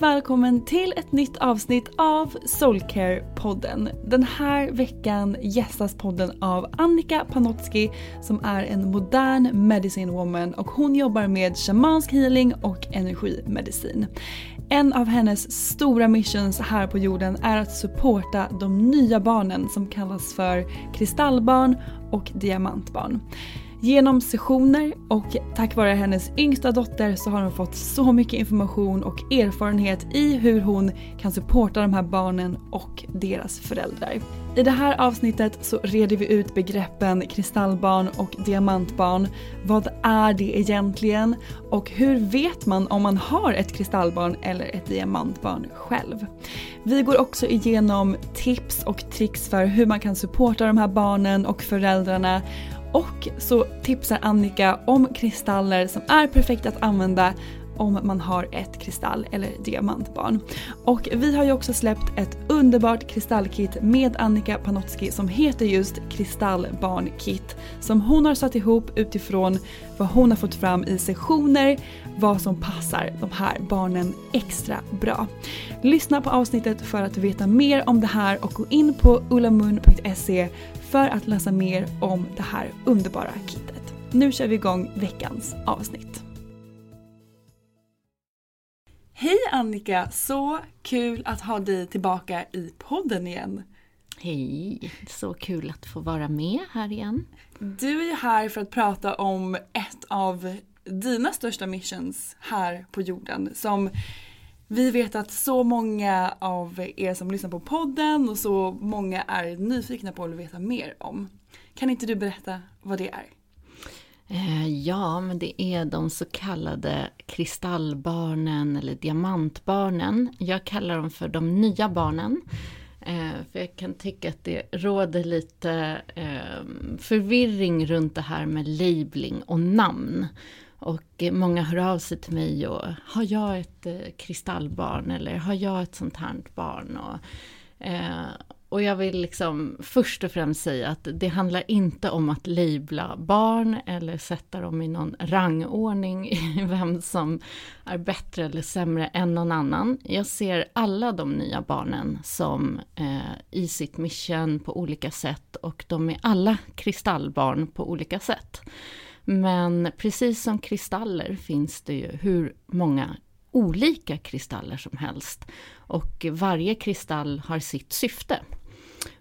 Och välkommen till ett nytt avsnitt av Soulcare-podden. Den här veckan gästas podden av Annika Panotski som är en modern medicine woman och hon jobbar med shamansk healing och energimedicin. En av hennes stora missions här på jorden är att supporta de nya barnen som kallas för kristallbarn och diamantbarn. Genom sessioner och tack vare hennes yngsta dotter så har hon fått så mycket information och erfarenhet i hur hon kan supporta de här barnen och deras föräldrar. I det här avsnittet så reder vi ut begreppen kristallbarn och diamantbarn. Vad är det egentligen? Och hur vet man om man har ett kristallbarn eller ett diamantbarn själv? Vi går också igenom tips och tricks för hur man kan supporta de här barnen och föräldrarna och så tipsar Annika om kristaller som är perfekta att använda om man har ett kristall eller diamantbarn. Och vi har ju också släppt ett underbart kristallkit med Annika Panotski som heter just Kristallbarnkit. Som hon har satt ihop utifrån vad hon har fått fram i sessioner, vad som passar de här barnen extra bra. Lyssna på avsnittet för att veta mer om det här och gå in på ullamun.se för att läsa mer om det här underbara kittet. Nu kör vi igång veckans avsnitt. Hej Annika! Så kul att ha dig tillbaka i podden igen. Hej! Så kul att få vara med här igen. Du är ju här för att prata om ett av dina största missions här på jorden som vi vet att så många av er som lyssnar på podden och så många är nyfikna på att veta mer om. Kan inte du berätta vad det är? Eh, ja, men det är de så kallade kristallbarnen eller diamantbarnen. Jag kallar dem för de nya barnen. Eh, för jag kan tycka att det råder lite eh, förvirring runt det här med labeling och namn. Och många hör av sig till mig och har jag ett kristallbarn eller har jag ett sånt här barn? Och, och jag vill liksom först och främst säga att det handlar inte om att labla barn eller sätta dem i någon rangordning i vem som är bättre eller sämre än någon annan. Jag ser alla de nya barnen som eh, i sitt mission på olika sätt och de är alla kristallbarn på olika sätt. Men precis som kristaller finns det ju hur många olika kristaller som helst. Och varje kristall har sitt syfte.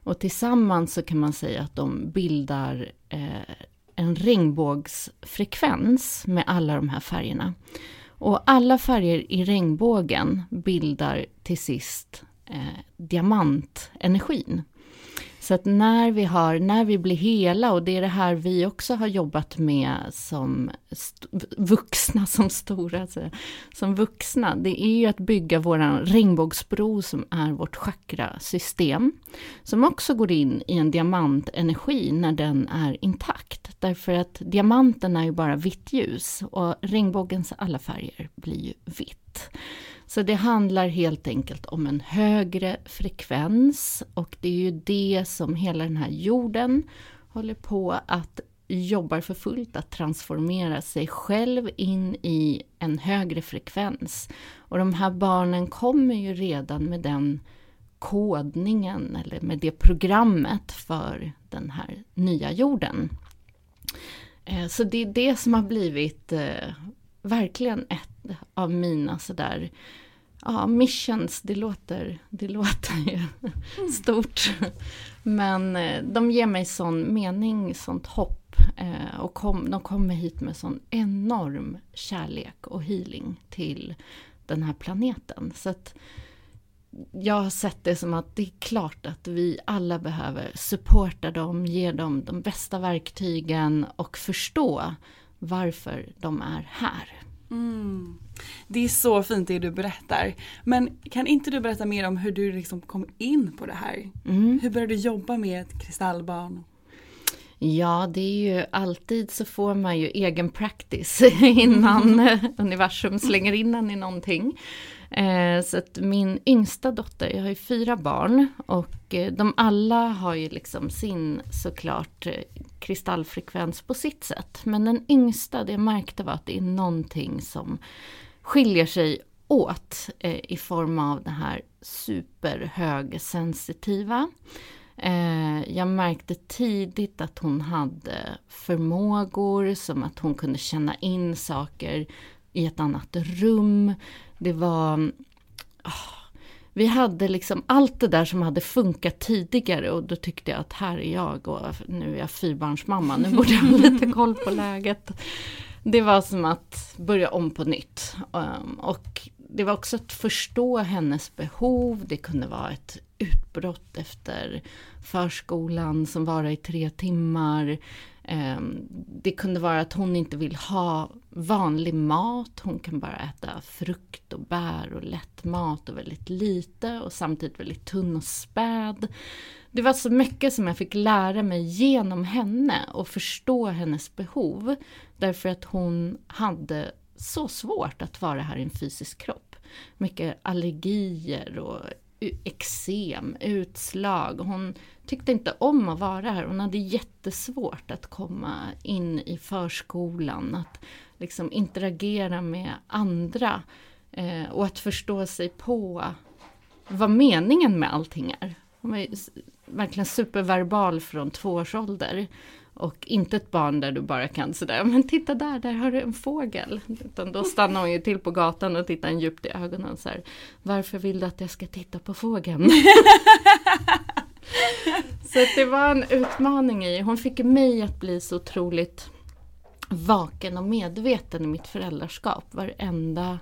Och tillsammans så kan man säga att de bildar eh, en regnbågsfrekvens med alla de här färgerna. Och alla färger i regnbågen bildar till sist eh, diamantenergin. Så att när vi, har, när vi blir hela, och det är det här vi också har jobbat med som vuxna, som stora, alltså, som vuxna, det är ju att bygga våran regnbågsbro som är vårt chakrasystem. Som också går in i en diamantenergi när den är intakt. Därför att diamanten är ju bara vitt ljus och regnbågens alla färger blir ju vitt. Så det handlar helt enkelt om en högre frekvens och det är ju det som hela den här jorden håller på att jobbar för fullt att transformera sig själv in i en högre frekvens. Och de här barnen kommer ju redan med den kodningen eller med det programmet för den här nya jorden. Eh, så det är det som har blivit eh, verkligen ett av mina sådär Ja, missions, det låter, det låter ju mm. stort. Men eh, de ger mig sån mening, sånt hopp. Och kom, de kommer hit med sån enorm kärlek och healing till den här planeten. Så att jag har sett det som att det är klart att vi alla behöver supporta dem, ge dem de bästa verktygen och förstå varför de är här. Mm. Det är så fint det du berättar. Men kan inte du berätta mer om hur du liksom kom in på det här? Mm. Hur började du jobba med ett kristallbarn? Ja, det är ju alltid så får man ju egen practice innan universum slänger in en i någonting. Eh, så att min yngsta dotter, jag har ju fyra barn och eh, de alla har ju liksom sin såklart eh, kristallfrekvens på sitt sätt. Men den yngsta, det jag märkte var att det är någonting som skiljer sig åt eh, i form av det här superhögsensitiva. Jag märkte tidigt att hon hade förmågor som att hon kunde känna in saker i ett annat rum. Det var... Oh, vi hade liksom allt det där som hade funkat tidigare och då tyckte jag att här är jag och nu är jag fyrbarnsmamma, nu borde jag ha lite koll på läget. Det var som att börja om på nytt. Um, och det var också att förstå hennes behov. Det kunde vara ett utbrott efter förskolan som varar i tre timmar. Ehm, det kunde vara att hon inte vill ha vanlig mat. Hon kan bara äta frukt och bär och lätt mat och väldigt lite och samtidigt väldigt tunn och späd. Det var så mycket som jag fick lära mig genom henne och förstå hennes behov. Därför att hon hade så svårt att vara här i en fysisk kropp. Mycket allergier och eksem, utslag. Hon tyckte inte om att vara här. Hon hade jättesvårt att komma in i förskolan, att liksom interagera med andra eh, och att förstå sig på vad meningen med allting är. Hon var verkligen superverbal från två års ålder. Och inte ett barn där du bara kan sådär, men titta där, där har du en fågel. Utan då stannar hon ju till på gatan och tittar en djupt i ögonen så här, Varför vill du att jag ska titta på fågeln? så det var en utmaning i, hon fick mig att bli så otroligt vaken och medveten i mitt föräldraskap. Varenda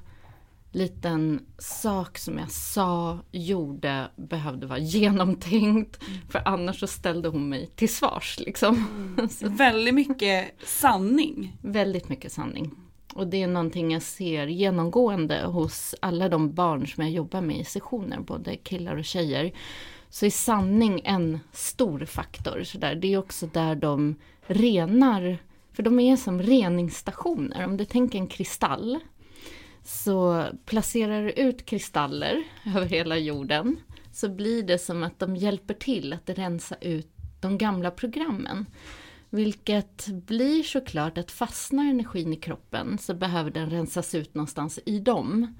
liten sak som jag sa, gjorde, behövde vara genomtänkt. För annars så ställde hon mig till svars. Liksom. Mm. väldigt mycket sanning. Väldigt mycket sanning. Och det är någonting jag ser genomgående hos alla de barn som jag jobbar med i sessioner, både killar och tjejer. Så är sanning en stor faktor. Så där. Det är också där de renar, för de är som reningsstationer. Om du tänker en kristall så placerar du ut kristaller över hela jorden. så blir det som att de hjälper till att rensa ut de gamla programmen. Vilket blir såklart att fastnar energin i kroppen så behöver den rensas ut någonstans i dem.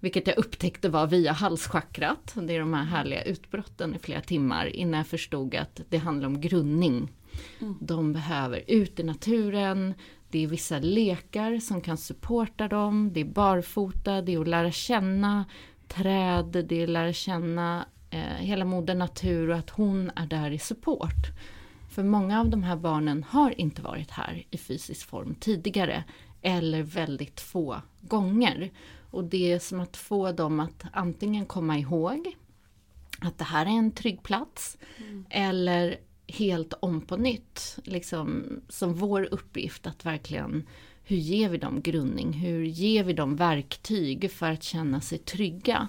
Vilket jag upptäckte var via halschakrat. Det är de här härliga utbrotten i flera timmar innan jag förstod att det handlar om grundning. Mm. De behöver ut i naturen, det är vissa lekar som kan supporta dem, det är barfota, det är att lära känna träd, det är att lära känna eh, hela moder natur och att hon är där i support. För många av de här barnen har inte varit här i fysisk form tidigare eller väldigt få gånger. Och det är som att få dem att antingen komma ihåg att det här är en trygg plats mm. eller helt om på nytt. Liksom, som vår uppgift att verkligen, hur ger vi dem grundning? Hur ger vi dem verktyg för att känna sig trygga?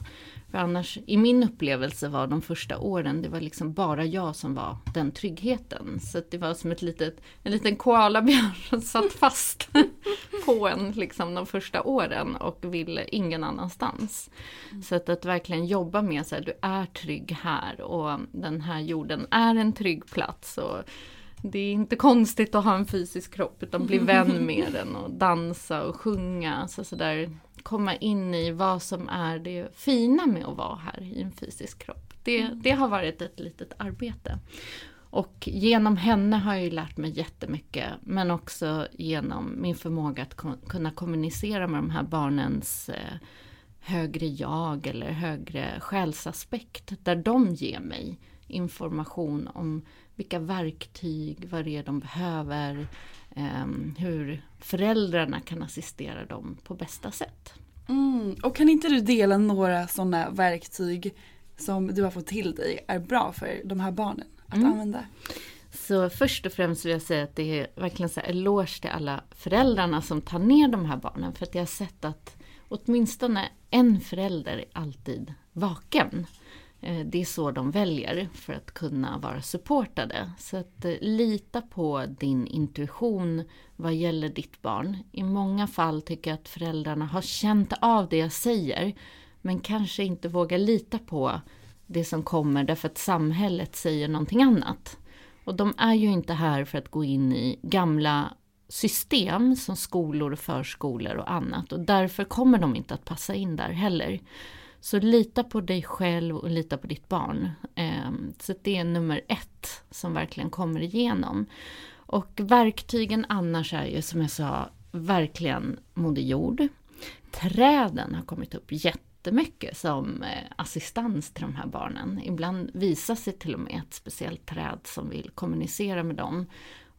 För annars, i min upplevelse var de första åren, det var liksom bara jag som var den tryggheten. Så det var som ett litet, en liten koalabjörn som satt fast på en liksom de första åren och ville ingen annanstans. Mm. Så att, att verkligen jobba med så här, du är trygg här och den här jorden är en trygg plats. Och det är inte konstigt att ha en fysisk kropp utan bli vän med den och dansa och sjunga. Så, så där, komma in i vad som är det fina med att vara här i en fysisk kropp. Det, mm. det har varit ett litet arbete. Och genom henne har jag ju lärt mig jättemycket, men också genom min förmåga att kunna kommunicera med de här barnens eh, högre jag eller högre själsaspekt, där de ger mig information om vilka verktyg, vad det är de behöver, Ehm, hur föräldrarna kan assistera dem på bästa sätt. Mm. Och kan inte du dela några sådana verktyg som du har fått till dig är bra för de här barnen att mm. använda? Så först och främst vill jag säga att det är verkligen så här eloge till alla föräldrarna som tar ner de här barnen. För att jag har sett att åtminstone en förälder är alltid vaken. Eh, det är så de väljer för att kunna vara supportade. Så att eh, lita på din intuition vad gäller ditt barn. I många fall tycker jag att föräldrarna har känt av det jag säger men kanske inte vågar lita på det som kommer därför att samhället säger någonting annat. Och de är ju inte här för att gå in i gamla system som skolor, och förskolor och annat och därför kommer de inte att passa in där heller. Så lita på dig själv och lita på ditt barn. Ehm, så det är nummer ett som verkligen kommer igenom. Och verktygen annars är ju som jag sa verkligen Moder Jord. Träden har kommit upp jättemycket som eh, assistans till de här barnen. Ibland visar sig till och med ett speciellt träd som vill kommunicera med dem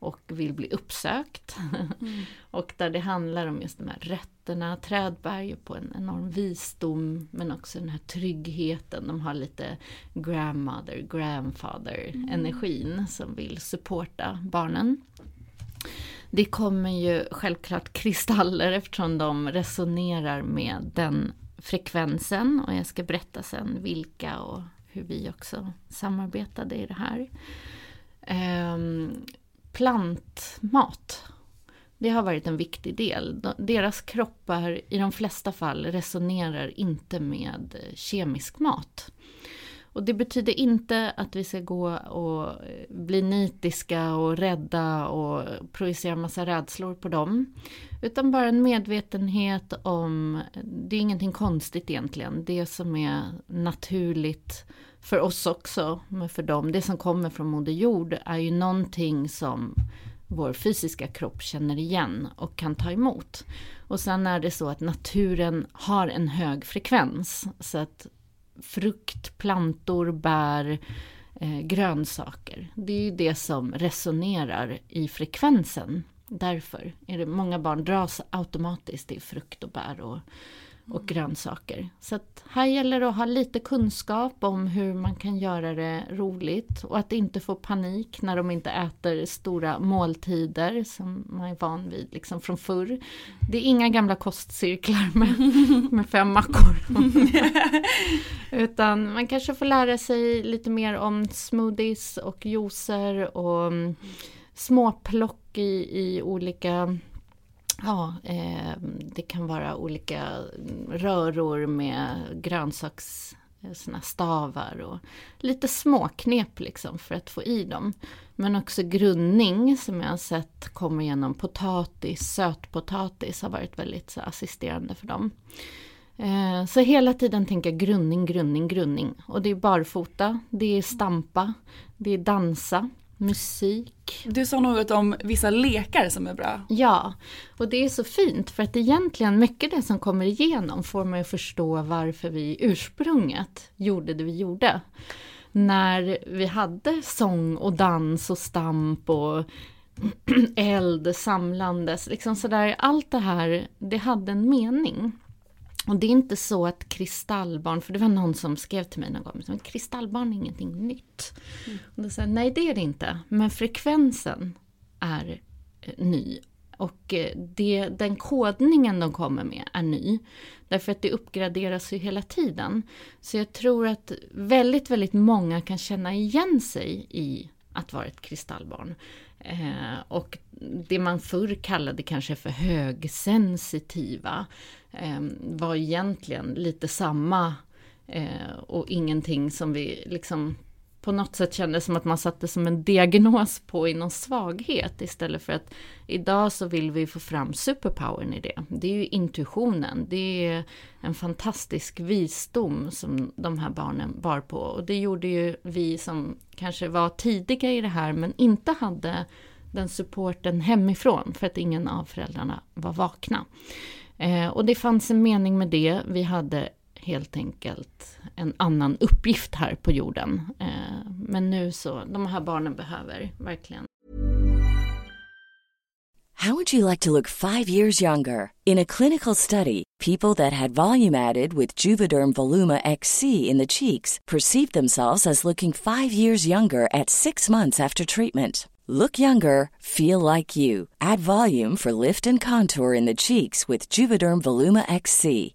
och vill bli uppsökt. Mm. och där det handlar om just de här rötterna. Träd bär ju på en enorm visdom men också den här tryggheten. De har lite grandmother, grandfather mm. energin som vill supporta barnen. Det kommer ju självklart kristaller eftersom de resonerar med den frekvensen och jag ska berätta sen vilka och hur vi också samarbetade i det här. Um, plantmat. Det har varit en viktig del. Deras kroppar i de flesta fall resonerar inte med eh, kemisk mat. Och det betyder inte att vi ska gå och eh, bli nitiska och rädda och projicera massa rädslor på dem. Utan bara en medvetenhet om, eh, det är ingenting konstigt egentligen, det som är naturligt för oss också, men för dem, det som kommer från Moder Jord är ju någonting som vår fysiska kropp känner igen och kan ta emot. Och sen är det så att naturen har en hög frekvens. Så att frukt, plantor, bär, eh, grönsaker, det är ju det som resonerar i frekvensen. Därför är det många barn dras automatiskt till frukt och bär och och grönsaker. Så att här gäller det att ha lite kunskap om hur man kan göra det roligt och att inte få panik när de inte äter stora måltider som man är van vid liksom från förr. Det är inga gamla kostcirklar med, med fem mackor. Utan man kanske får lära sig lite mer om smoothies och juicer och småplock i, i olika Ja, eh, det kan vara olika röror med grönsaks eh, såna stavar och lite småknep liksom för att få i dem. Men också grunning som jag har sett kommer genom potatis, sötpotatis har varit väldigt så, assisterande för dem. Eh, så hela tiden tänka grunning, grunning, grunning. Och det är barfota, det är stampa, det är dansa, musik. Du sa något om vissa lekar som är bra. Ja, och det är så fint för att egentligen mycket det som kommer igenom får man ju förstå varför vi ursprunget gjorde det vi gjorde. När vi hade sång och dans och stamp och eld samlandes, liksom sådär, allt det här, det hade en mening. Och det är inte så att kristallbarn, för det var någon som skrev till mig någon gång, att kristallbarn är ingenting nytt. Mm. Och då jag, nej det är det inte, men frekvensen är eh, ny. Och eh, det, den kodningen de kommer med är ny. Därför att det uppgraderas ju hela tiden. Så jag tror att väldigt, väldigt många kan känna igen sig i att vara ett kristallbarn. Eh, och det man förr kallade kanske för högsensitiva eh, var egentligen lite samma eh, och ingenting som vi liksom på något sätt kändes som att man satte som en diagnos på i någon svaghet istället för att idag så vill vi få fram superpowern i det. Det är ju intuitionen, det är en fantastisk visdom som de här barnen bar på och det gjorde ju vi som kanske var tidiga i det här men inte hade den supporten hemifrån för att ingen av föräldrarna var vakna. Eh, och det fanns en mening med det. Vi hade helt enkelt en annan uppgift här på jorden. Eh, men nu så, de här barnen behöver verkligen How would you like to look five years younger? In a clinical study, people that had volume added with Juvederm Voluma XC in the cheeks perceived themselves as looking five years younger at six months after treatment. Look younger, feel like you. Add volume for lift and contour in the cheeks with Juvederm Voluma XC.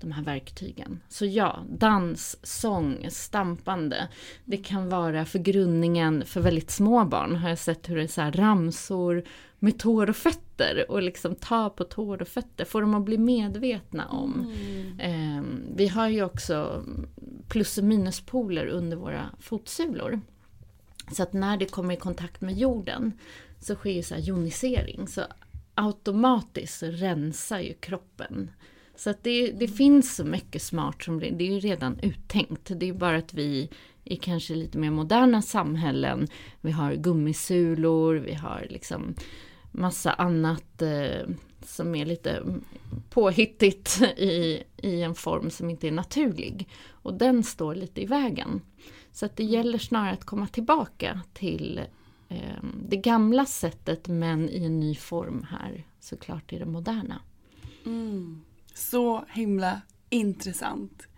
De här verktygen. Så ja, dans, sång, stampande. Det kan vara för grundningen för väldigt små barn. Har jag sett hur det är så här ramsor med tår och fötter och liksom ta på tår och fötter. Få dem att bli medvetna om. Mm. Eh, vi har ju också plus och minuspoler under våra fotsulor. Så att när det kommer i kontakt med jorden så sker ju så jonisering. Så automatiskt rensar ju kroppen. Så att det, det finns så mycket smart som det, det är ju redan uttänkt. Det är bara att vi i kanske lite mer moderna samhällen, vi har gummisulor, vi har liksom massa annat eh, som är lite påhittigt i, i en form som inte är naturlig. Och den står lite i vägen. Så att det gäller snarare att komma tillbaka till eh, det gamla sättet men i en ny form här såklart i det moderna. Mm. Så himla intressant.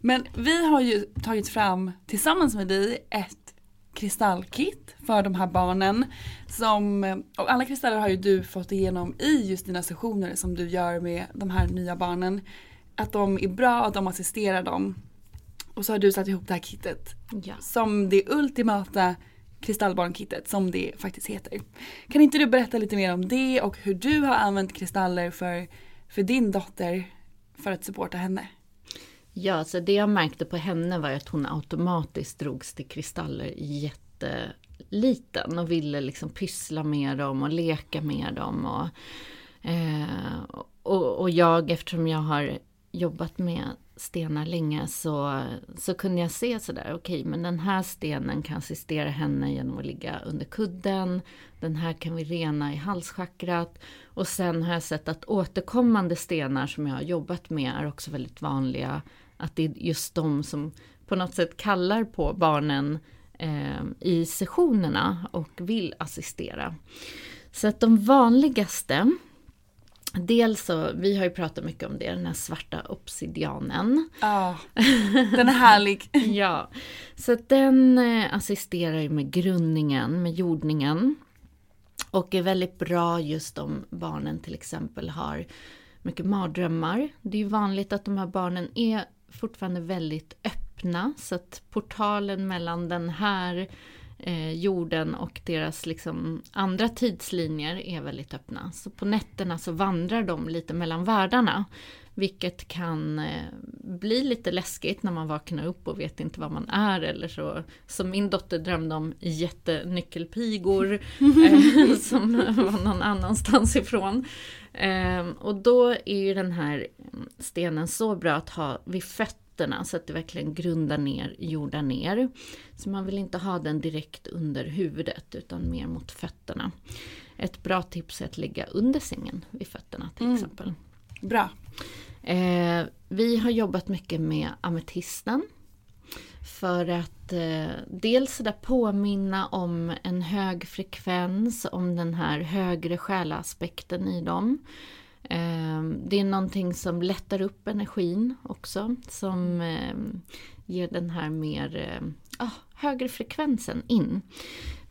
Men vi har ju tagit fram tillsammans med dig ett kristallkit för de här barnen. Som, och alla kristaller har ju du fått igenom i just dina sessioner som du gör med de här nya barnen. Att de är bra, att de assisterar dem. Och så har du satt ihop det här kittet. Ja. Som det ultimata kristallbarnkittet som det faktiskt heter. Kan inte du berätta lite mer om det och hur du har använt kristaller för, för din dotter för att supporta henne? Ja, så det jag märkte på henne var att hon automatiskt drogs till kristaller jätteliten och ville liksom pyssla med dem och leka med dem. Och, eh, och, och jag, eftersom jag har jobbat med stenar länge så, så kunde jag se sådär, okej okay, men den här stenen kan assistera henne genom att ligga under kudden. Den här kan vi rena i halschakrat. Och sen har jag sett att återkommande stenar som jag har jobbat med är också väldigt vanliga. Att det är just de som på något sätt kallar på barnen eh, i sessionerna och vill assistera. Så att de vanligaste Dels så, vi har ju pratat mycket om det, den här svarta obsidianen. Ja, den är härlig. ja, så den eh, assisterar ju med grundningen, med jordningen. Och är väldigt bra just om barnen till exempel har mycket mardrömmar. Det är ju vanligt att de här barnen är fortfarande väldigt öppna, så att portalen mellan den här eh, jorden och deras liksom, andra tidslinjer är väldigt öppna. Så på nätterna så vandrar de lite mellan världarna. Vilket kan eh, bli lite läskigt när man vaknar upp och vet inte vad man är eller så. Som min dotter drömde om jättenyckelpigor eh, som var någon annanstans ifrån. Eh, och då är ju den här stenen så bra att ha vid fötterna fötterna så att det verkligen grundar ner, jordar ner. Så man vill inte ha den direkt under huvudet utan mer mot fötterna. Ett bra tips är att lägga under sängen vid fötterna till mm. exempel. Bra. Eh, vi har jobbat mycket med ametisten. För att eh, dels där påminna om en hög frekvens, om den här högre själaspekten i dem. Ehm, det är någonting som lättar upp energin också. Som ehm, ger den här mer ehm, oh, högre frekvensen in.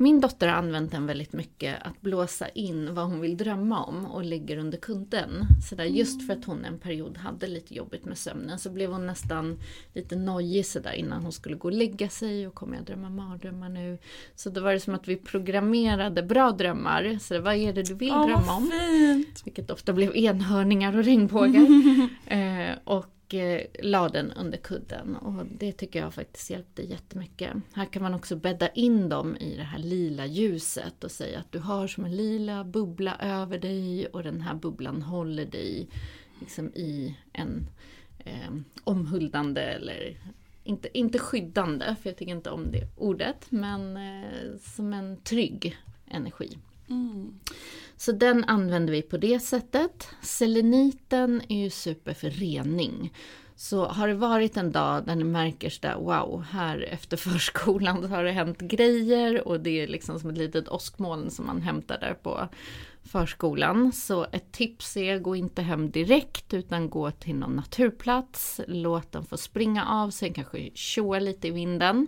Min dotter har använt den väldigt mycket att blåsa in vad hon vill drömma om och lägger under kudden. Så där, just för att hon en period hade lite jobbigt med sömnen så blev hon nästan lite nojig sådär innan hon skulle gå och lägga sig och kommer jag drömma mardrömmar nu? Så då var det som att vi programmerade bra drömmar. Så det, vad är det du vill oh, drömma om? Fint. Vilket ofta blev enhörningar och regnbågar. eh, och och eh, la den under kudden. Och det tycker jag faktiskt hjälpte jättemycket. Här kan man också bädda in dem i det här lila ljuset och säga att du har som en lila bubbla över dig och den här bubblan håller dig liksom i en eh, omhuldande eller inte, inte skyddande, för jag tycker inte om det ordet, men eh, som en trygg energi. Mm. Så den använder vi på det sättet. Seleniten är ju super för rening. Så har det varit en dag där ni märker sådär, wow, här efter förskolan så har det hänt grejer och det är liksom som ett litet åskmoln som man hämtar där på förskolan. Så ett tips är, gå inte hem direkt utan gå till någon naturplats, låt den få springa av sig, kanske tjoa lite i vinden.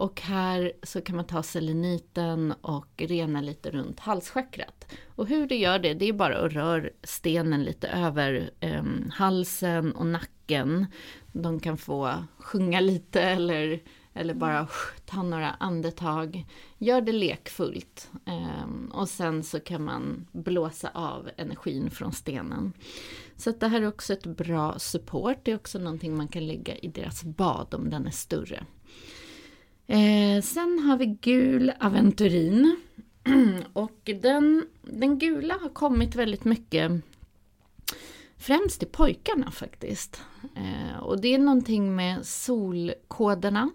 Och här så kan man ta seleniten och rena lite runt halschakrat. Och hur du gör det, det är bara att röra stenen lite över um, halsen och nacken. De kan få sjunga lite eller, eller bara ta några andetag. Gör det lekfullt. Um, och sen så kan man blåsa av energin från stenen. Så det här är också ett bra support. Det är också någonting man kan lägga i deras bad om den är större. Eh, sen har vi gul aventurin. och den, den gula har kommit väldigt mycket främst till pojkarna faktiskt. Eh, och det är någonting med solkoderna.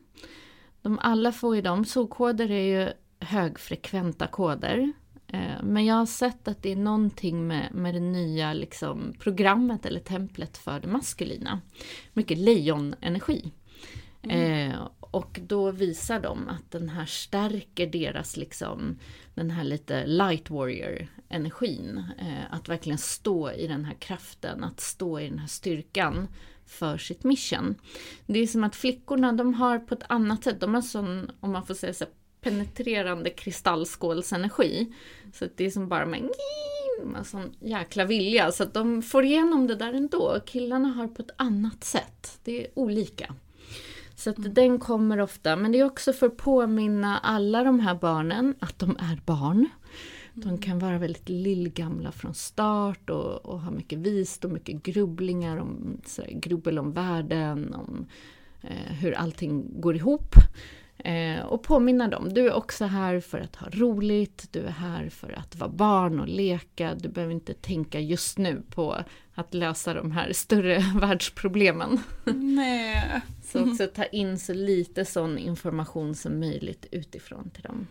De alla får ju dem. Solkoder är ju högfrekventa koder. Eh, men jag har sett att det är någonting med, med det nya liksom, programmet eller templet för det maskulina. Mycket lejonenergi. Mm. Eh, och då visar de att den här stärker deras liksom, den här lite light warrior energin. Eh, att verkligen stå i den här kraften, att stå i den här styrkan för sitt mission. Det är som att flickorna, de har på ett annat sätt, de har sån, om man får säga så penetrerande kristallskålsenergi. Så det är som bara med en sån jäkla vilja, så att de får igenom det där ändå. Killarna har på ett annat sätt. Det är olika. Så att mm. den kommer ofta, men det är också för att påminna alla de här barnen att de är barn. De mm. kan vara väldigt lillgamla från start och, och ha mycket visdom, mycket grubblingar, om, sådär, grubbel om världen, om eh, hur allting går ihop. Eh, och påminna dem, du är också här för att ha roligt, du är här för att vara barn och leka, du behöver inte tänka just nu på att lösa de här större världsproblemen. Nej. så också ta in så lite sån information som möjligt utifrån till dem.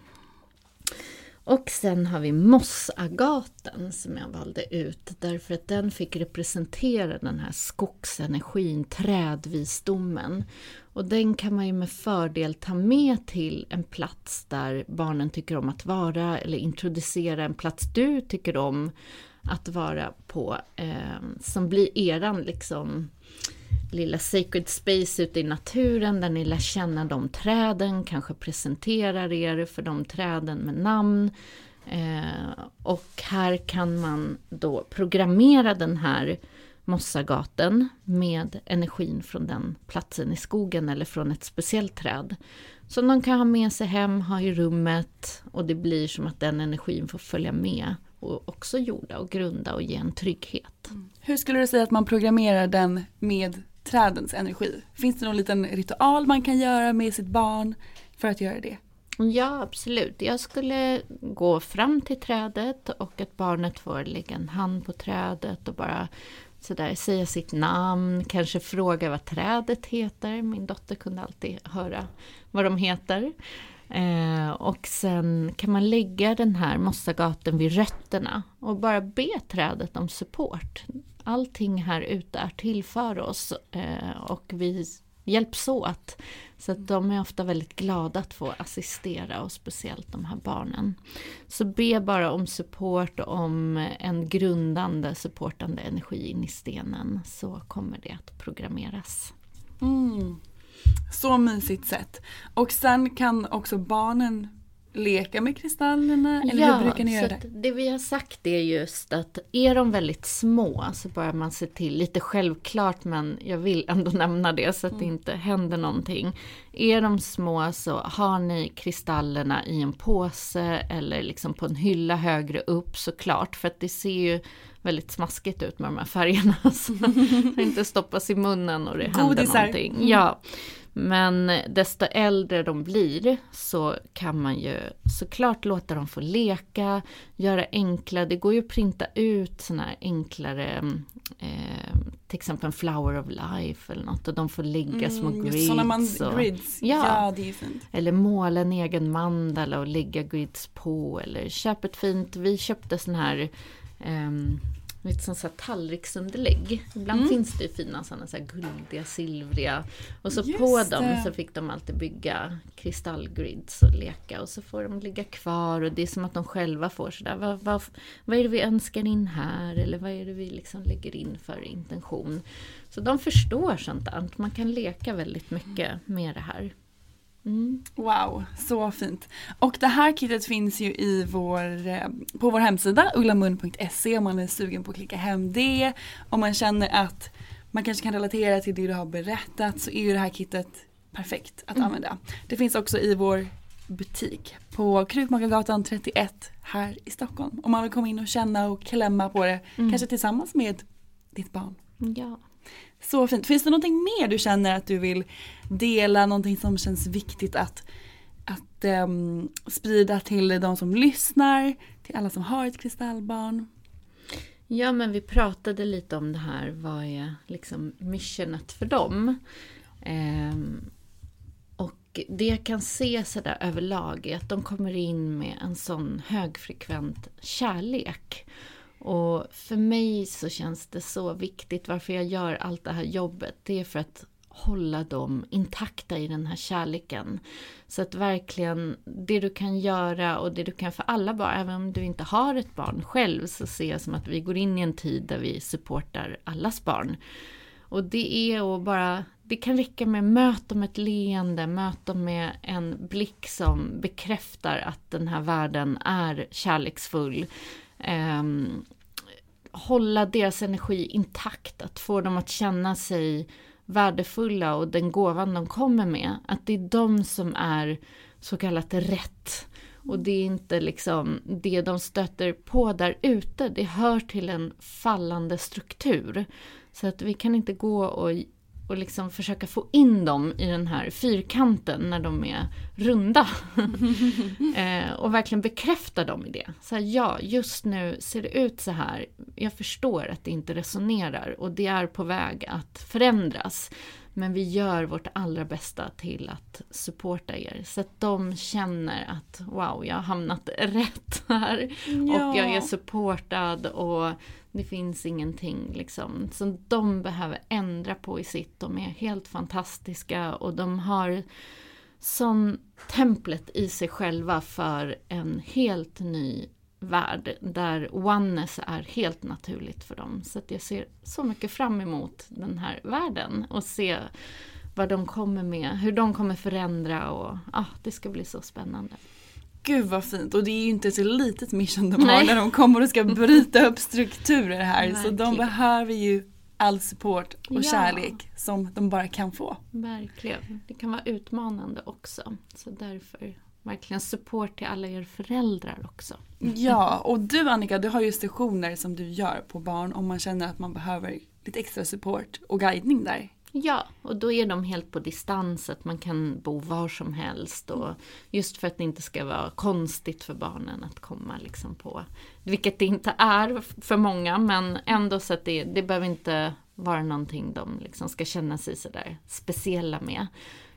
Och sen har vi mossagaten som jag valde ut därför att den fick representera den här skogsenergin, trädvisdomen. Och den kan man ju med fördel ta med till en plats där barnen tycker om att vara eller introducera en plats du tycker om att vara på eh, som blir eran liksom lilla sacred space ute i naturen där ni lär känna de träden, kanske presenterar er för de träden med namn. Eh, och här kan man då programmera den här mossagaten med energin från den platsen i skogen eller från ett speciellt träd. Som de kan ha med sig hem, ha i rummet och det blir som att den energin får följa med och också jorda och grunda och ge en trygghet. Mm. Hur skulle du säga att man programmerar den med trädens energi? Finns det någon liten ritual man kan göra med sitt barn för att göra det? Ja, absolut. Jag skulle gå fram till trädet och att barnet får lägga en hand på trädet och bara sådär säga sitt namn, kanske fråga vad trädet heter. Min dotter kunde alltid höra vad de heter. Eh, och sen kan man lägga den här mossagaten vid rötterna och bara be trädet om support. Allting här ute är till för oss eh, och vi hjälps åt. Så att de är ofta väldigt glada att få assistera och speciellt de här barnen. Så be bara om support och om en grundande supportande energi in i stenen så kommer det att programmeras. Mm. Så mysigt sätt. Och sen kan också barnen leka med kristallerna? Eller ja, hur brukar ni göra det? Det vi har sagt är just att är de väldigt små så bör man se till, lite självklart men jag vill ändå nämna det så att mm. det inte händer någonting. Är de små så har ni kristallerna i en påse eller liksom på en hylla högre upp såklart för att det ser ju väldigt smaskigt ut med de här färgerna. Så det inte stoppas i munnen och det händer Godisar. någonting. Mm. Ja. Men desto äldre de blir så kan man ju såklart låta dem få leka, göra enkla, det går ju att printa ut sådana här enklare, eh, till exempel Flower of Life eller något och de får lägga mm, små grids. Sådana man, och, grids, ja, ja det är fint. Eller måla en egen mandala och lägga grids på eller köp ett fint, vi köpte sån här um, ett sånt här tallriksunderlägg. Ibland mm. finns det ju fina sådana så här guldiga, silvriga. Och så Just på det. dem så fick de alltid bygga kristallgrids och leka. Och så får de ligga kvar och det är som att de själva får sådär, vad, vad, vad är det vi önskar in här? Eller vad är det vi liksom lägger in för intention? Så de förstår sånt där. Man kan leka väldigt mycket med det här. Mm. Wow, så fint. Och det här kittet finns ju i vår, eh, på vår hemsida ullamun.se om man är sugen på att klicka hem det. Om man känner att man kanske kan relatera till det du har berättat så är ju det här kittet perfekt att mm. använda. Det finns också i vår butik på Krukmakargatan 31 här i Stockholm. Om man vill komma in och känna och klämma på det, mm. kanske tillsammans med ditt barn. Ja. Så fint. Finns det någonting mer du känner att du vill dela, någonting som känns viktigt att, att um, sprida till de som lyssnar, till alla som har ett kristallbarn? Ja, men vi pratade lite om det här, vad är liksom missionet för dem? Um, och det jag kan se sådär överlag är att de kommer in med en sån högfrekvent kärlek. Och för mig så känns det så viktigt varför jag gör allt det här jobbet. Det är för att hålla dem intakta i den här kärleken. Så att verkligen det du kan göra och det du kan för alla barn, även om du inte har ett barn själv, så ser jag som att vi går in i en tid där vi supportar allas barn. Och det är att bara, det kan räcka med möt dem med ett leende, möt dem med en blick som bekräftar att den här världen är kärleksfull. Um, hålla deras energi intakt, att få dem att känna sig värdefulla och den gåvan de kommer med, att det är de som är så kallat rätt. Och det är inte liksom det de stöter på där ute, det hör till en fallande struktur. Så att vi kan inte gå och och liksom försöka få in dem i den här fyrkanten när de är runda. eh, och verkligen bekräfta dem i det. Så här, ja, just nu ser det ut så här. Jag förstår att det inte resonerar och det är på väg att förändras. Men vi gör vårt allra bästa till att supporta er. Så att de känner att wow, jag har hamnat rätt här. Ja. Och jag är supportad och det finns ingenting liksom som de behöver ändra på i sitt. De är helt fantastiska och de har sån templet i sig själva för en helt ny värld där oneness är helt naturligt för dem. Så att jag ser så mycket fram emot den här världen och se vad de kommer med, hur de kommer förändra och ah, det ska bli så spännande. Gud vad fint och det är ju inte ett så litet mission de har när de kommer och ska bryta upp strukturer här Verkligen. så de behöver ju all support och ja. kärlek som de bara kan få. Verkligen. Det kan vara utmanande också. Så därför verkligen support till alla er föräldrar också. Ja, och du Annika, du har ju sessioner som du gör på barn om man känner att man behöver lite extra support och guidning där. Ja, och då är de helt på distans, att man kan bo var som helst. Och just för att det inte ska vara konstigt för barnen att komma liksom på, vilket det inte är för många, men ändå så att det, det behöver inte vara någonting de liksom ska känna sig sådär speciella med.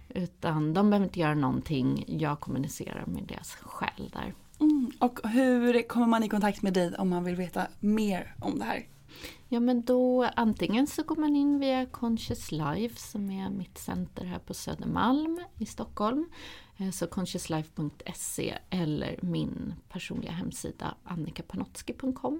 Utan de behöver inte göra någonting, jag kommunicerar med deras själ där. Mm. Och hur kommer man i kontakt med dig om man vill veta mer om det här? Ja men då antingen så går man in via Conscious Life som är mitt center här på Södermalm i Stockholm. Eh, så consciouslife.se eller min personliga hemsida annikapanotski.com.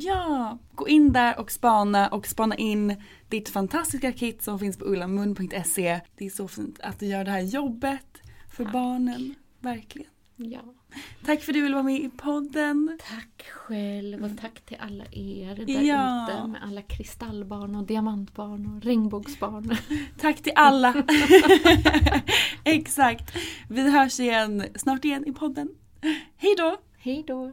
Ja, gå in där och spana och spana in ditt fantastiska kit som finns på ullamun.se. Det är så fint att du gör det här jobbet för Tack. barnen. Verkligen. Ja. Tack för att du vill vara med i podden. Tack själv och tack till alla er där ja. ute med alla kristallbarn och diamantbarn och regnbågsbarn. Tack till alla. Exakt. Vi hörs igen snart igen i podden. Hej då! Hej då!